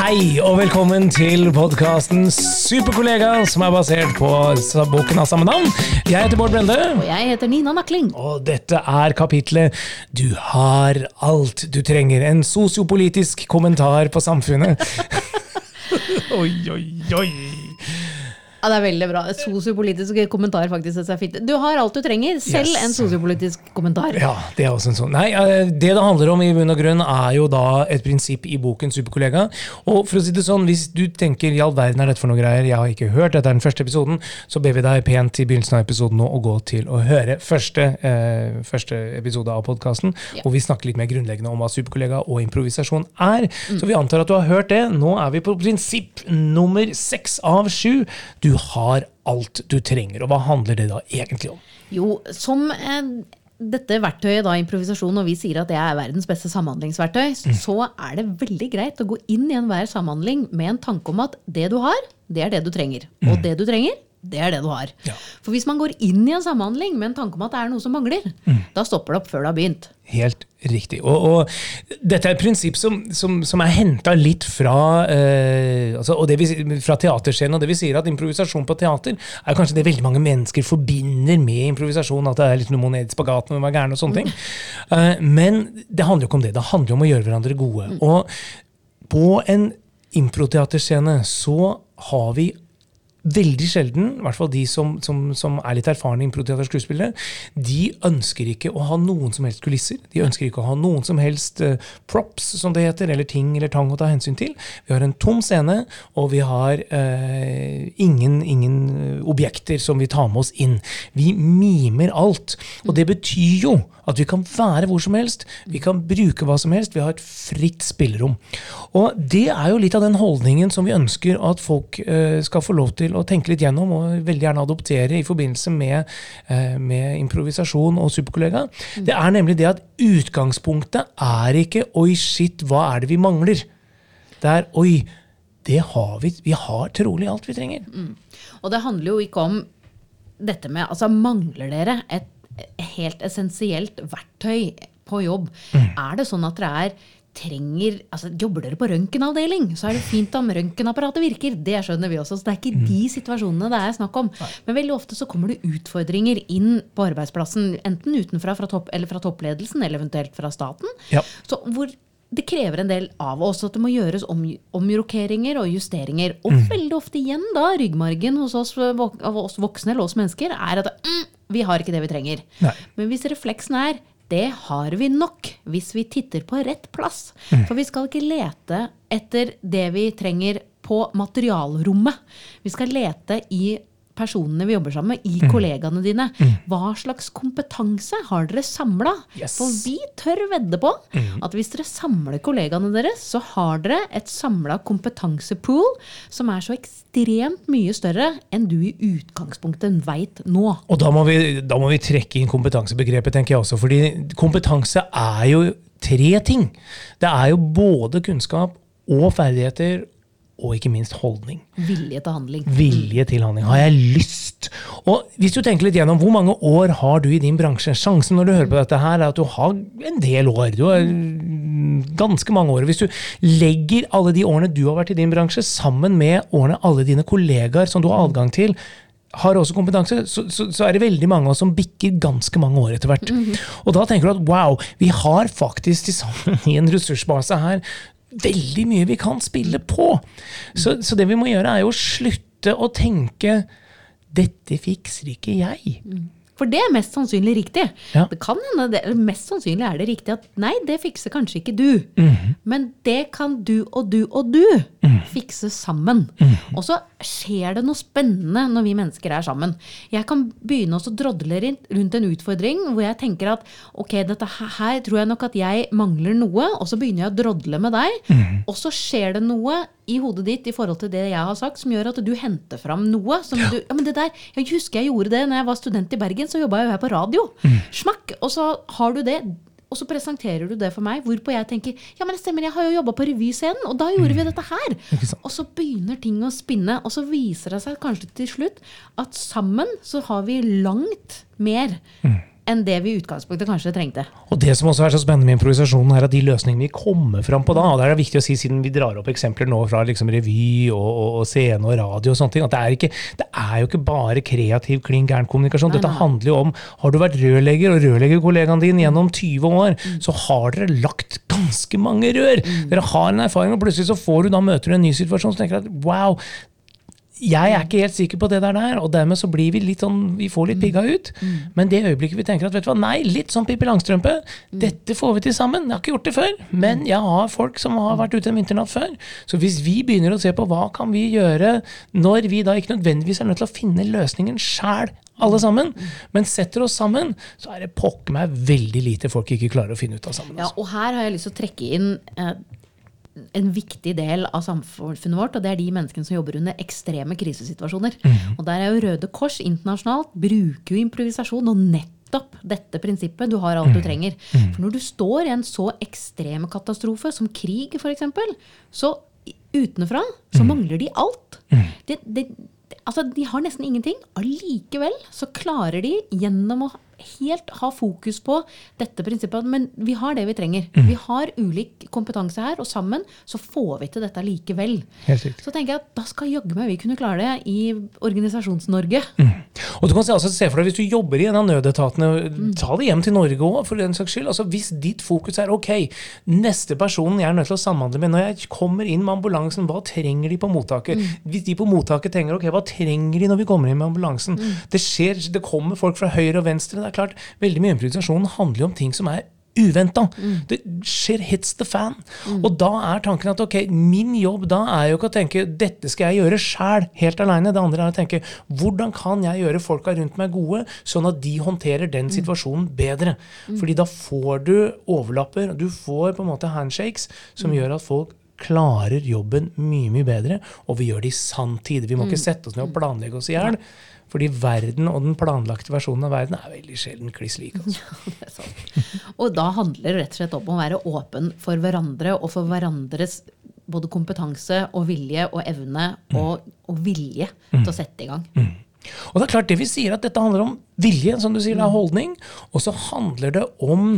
Hei og velkommen til podkasten Superkollega, som er basert på boken av samme navn. Jeg heter Bård Brende, Og jeg heter Nina Nakling. og dette er kapitlet Du har alt du trenger. En sosiopolitisk kommentar på samfunnet. oi, oi, oi. Ja, Det er veldig bra. Sosiopolitisk kommentar, faktisk. Det er fint. Du har alt du trenger, selv Yes. en sosiopolitisk kommentar. Ja, det er også en sånn. Nei, eh, det det handler om i bunn og grunn er jo da et prinsipp i boken Superkollega. Og for å si det sånn, hvis du tenker i all verden er dette for noe greier, jeg har ikke hørt, dette er den første episoden, så ber vi deg pent i begynnelsen av episoden nå å gå til å høre første, eh, første episode av podkasten, Ja. hvor vi snakker litt mer grunnleggende om hva Superkollega og improvisasjon er. Så vi antar at du har hørt det. Nå er vi på prinsipp nummer seks av sju. Du har alt du trenger. Og hva handler det da egentlig om? Jo, som eh, dette verktøyet, da, improvisasjon, og vi sier at det er verdens beste samhandlingsverktøy, så er det veldig greit å gå inn i enhver samhandling med en tanke om at det du har, det er det du trenger. Og det du trenger, det er det du har. Ja. For hvis man går inn i en samhandling med en tanke om at det er noe som mangler, da stopper det opp før det har begynt. Helt riktig. Og, og dette er et prinsipp som, som, som er henta litt fra, eh, altså, og det vi, fra teaterscenen. Og det vi sier at improvisasjon på teater er kanskje det veldig mange mennesker forbinder med improvisasjon. At det er litt noe ned i spagaten og være gæren og sånne ting. Eh, men det handler jo ikke om det. Det handler om å gjøre hverandre gode. Og på en improteaterscene så har vi Veldig sjelden, i hvert fall de som, som, som er litt erfarne improteaterskuespillere, de ønsker ikke å ha noen som helst kulisser. De ønsker ikke å ha noen som helst uh, props, som det heter, eller ting eller tang å ta hensyn til. Vi har en tom scene, og vi har uh, ingen, ingen eh, objekter som vi tar med oss inn. Vi mimer alt. Og det betyr jo at vi kan være hvor som helst, vi kan bruke hva som helst. Vi har et fritt spillerom. Og det er jo litt av den holdningen som vi ønsker at folk uh, skal få lov til å tenke litt gjennom, og veldig gjerne adoptere i forbindelse med, eh, med improvisasjon og superkollega. Det er nemlig det at utgangspunktet er ikke 'oi, shit, hva er det vi mangler'? Det er 'oi, det har vi, vi har trolig alt vi trenger'. Og det handler jo ikke om dette med Altså, mangler dere et helt essensielt verktøy på jobb? Er det sånn at dere er trenger, altså Jobber dere på røntgenavdeling, så er det fint om røntgenapparatet virker. Det skjønner vi også. så Det er ikke de situasjonene det er snakk om. Men veldig ofte så kommer det utfordringer inn på arbeidsplassen, enten utenfra fra topp, eller fra toppledelsen, eller eventuelt fra staten. Ja. Så hvor det krever en del av oss at det må gjøres om, omrokeringer og justeringer. Og veldig ofte igjen da, ryggmargen hos oss, av oss voksne eller oss mennesker er at mm, vi har ikke det vi trenger. Nei. Men hvis refleksen er det har vi nok hvis vi titter på rett plass. For vi skal ikke lete etter det vi trenger på materialrommet. Vi skal lete i personene vi jobber sammen med, i kollegaene dine. Hva slags kompetanse har dere samla? Yes. For vi tør vedde på at hvis dere samler kollegaene deres, så har dere et samla kompetansepool som er så ekstremt mye større enn du i utgangspunktet veit nå. Og da må, vi, da må vi trekke inn kompetansebegrepet, tenker jeg også. fordi kompetanse er jo tre ting. Det er jo både kunnskap og ferdigheter, og ikke minst holdning. Vilje til handling. Vilje til handling. Har jeg lyst? Og hvis du tenker litt gjennom, hvor mange år har du i din bransje? Sjansen når du hører på dette her, er at du har en del år. Du har mm, ganske mange år. Hvis du legger alle de årene du har vært i din bransje, sammen med årene alle dine kollegaer som du har adgang til, har også kompetanse, så, så, så er det veldig mange av oss som bikker ganske mange år etter hvert. Og da tenker du at wow, vi har faktisk til sammen en ressursbase her veldig mye vi kan spille på. Så, så det vi må gjøre, er jo å slutte å tenke 'dette fikser ikke jeg'. For det er mest sannsynlig riktig. Ja. Det kan hende det, Mest sannsynlig er det riktig at nei, det fikser kanskje ikke du. Mhm. Men det kan du og du og du fikse sammen. Mhm. Og så skjer det noe spennende når vi mennesker er sammen. Jeg kan begynne å drodle rundt en utfordring hvor jeg tenker at ok, dette her, her tror jeg nok at jeg mangler noe, og så begynner jeg å drodle med deg. Mhm. Og så skjer det noe i hodet ditt i forhold til det jeg har sagt, som gjør at du henter fram noe. Som du, ja, men det der, Jeg husker jeg gjorde det når jeg var student i Bergen, så jobba jeg jo her på radio. Smakk! Og så har du det. Og så presenterer du det for meg, hvorpå jeg tenker ja, men det stemmer, jeg har jo jobba på revyscenen, og da gjorde vi dette her. Og så begynner ting å spinne, og så viser det seg kanskje til slutt at sammen så har vi langt mer enn det vi i utgangspunktet kanskje trengte. Og det som også er så spennende med improvisasjonen, er at de løsningene vi kommer fram på da, og det er viktig å si siden vi drar opp eksempler nå fra liksom revy og, og, og scene og radio og sånne ting, at det er, ikke, det er jo ikke bare kreativ, klin gæren kommunikasjon. Dette handler jo om Har du vært rørlegger og rørleggerkollegaen din gjennom 20 år, så har dere lagt ganske mange rør. Dere har en erfaring, og plutselig så får du da møter du en ny situasjon så tenker du at wow, jeg er ikke helt sikker på det der, der, og dermed så blir vi litt sånn, vi får litt pigga ut. Men det øyeblikket vi tenker at vet du hva, nei, litt sånn Pippi Langstrømpe, dette får vi til sammen. Jeg har ikke gjort det før, men jeg har folk som har vært ute en vinternatt før. Så hvis vi begynner å se på hva kan vi gjøre når vi da ikke nødvendigvis er nødt til å finne løsningen sjæl, alle sammen, men setter oss sammen, så er det pokker meg veldig lite folk ikke klarer å finne ut av sammen. Ja, Altså. og her har jeg lyst til å trekke inn eh, en viktig del av samfunnet vårt, og det er de menneskene som jobber under ekstreme krisesituasjoner. Og der er jo Røde Kors internasjonalt bruker jo improvisasjon og nettopp dette prinsippet. Du har alt du trenger. For når du står i en så ekstrem katastrofe som krig, f.eks., så utenfra så mangler de alt. De, de, altså, de har nesten ingenting. Allikevel så klarer de gjennom å helt ha fokus på dette prinsippet men vi har det vi trenger. Vi har ulik kompetanse her, og sammen så får vi til dette likevel. Helt. Så tenker jeg at da skal jaggu meg vi kunne klare det i Organisasjons-Norge. Og du kan se, altså, se for deg Hvis du jobber i en av nødetatene, ta det hjem til Norge òg, for den saks skyld. Altså, hvis ditt fokus er ok, neste personen jeg er nødt til å samhandle med når jeg kommer inn med ambulansen, hva trenger de på mottaket? Hvis de på mottaket tenker ok, hva trenger de når vi kommer inn med ambulansen? Det, skjer, det kommer folk fra høyre og venstre. Det er klart, Veldig mye improvisasjon handler jo om ting som er uventa. Det skjer hits the fan. Og da er tanken at ok, min jobb da er jo ikke å tenke dette skal jeg gjøre sjæl, helt aleine. Det andre er å tenke hvordan kan jeg gjøre folka rundt meg gode, sånn at de håndterer den situasjonen bedre. Fordi da får du overlapper, du får på en måte handshakes som gjør at folk klarer jobben mye mye bedre, og vi gjør det i sanntid. Vi må ikke sette oss ned og planlegge oss i hjel. Fordi verden og den planlagte versjonen av verden er veldig sjelden kliss lik. Altså. Er. Og da handler det rett og slett om å være åpen for hverandre og for hverandres både kompetanse og vilje og evne og, og vilje til å sette i gang. Og det er klart, det vi sier at dette handler om vilje, som du sier, det er holdning. Og så handler det om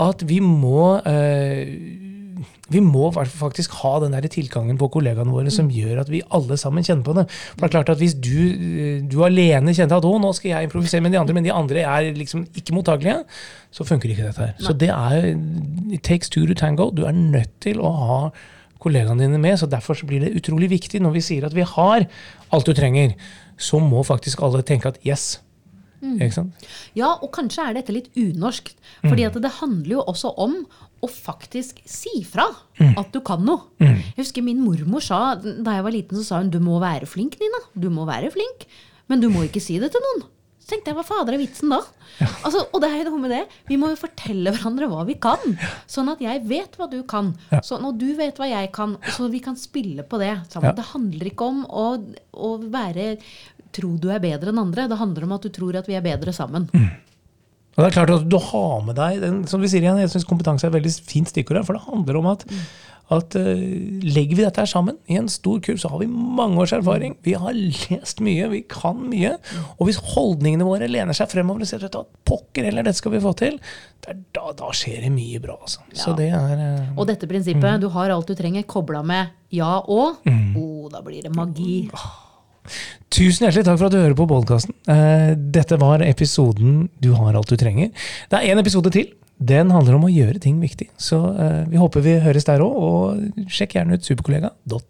at vi må eh, vi må faktisk ha den der tilgangen på kollegaene våre som gjør at vi alle sammen kjenner på det. For det er klart at Hvis du, eh, du alene kjenner at å, nå skal jeg improvisere med de andre, men de andre er liksom ikke mottagelige, så funker ikke dette her. Så det er It takes two to tango. Du er nødt til å ha kollegaene dine med. så Derfor så blir det utrolig viktig når vi sier at vi har alt du trenger. Så må faktisk alle tenke at yes. Sant? Ja, og kanskje er dette litt unorsk. fordi mm. det handler jo også om å faktisk si fra at du kan noe. Jeg husker min mormor sa da jeg var liten, så sa hun du må være flink, Nina. Du må være flink, men du må ikke si det til noen. Så tenkte jeg, hva fader er vitsen da? Altså, og det er jo noe med det. Vi må jo fortelle hverandre hva vi kan. Sånn at jeg vet hva du kan. Sånn at du vet hva jeg kan. Så vi kan spille på det sammen. Ja. Det handler ikke om å, å være tro du er bedre enn andre. Det handler om at du tror at vi er bedre sammen. Og det er klart at du har med deg den, som vi sier igjen, jeg synes kompetanse er et veldig fint stikkord her, for det handler om at, at uh, legger vi dette her sammen i en stor kurv, så har vi mange års erfaring. Vi har lest mye, vi kan mye. Og hvis holdningene våre lener seg fremover og sier at pokker heller, dette skal vi få til, da, da skjer det mye bra. Altså. Så Ja. det er uh, Og dette prinsippet, du har alt du trenger, kobla med ja og, oh, da blir det magi. Tusen hjertelig takk for at du hører på podkasten. Dette var episoden Du har alt du trenger. Det er én episode til. Den handler om å gjøre ting viktig. Så eh, vi håper vi høres der òg, og sjekk gjerne ut superkollega.no.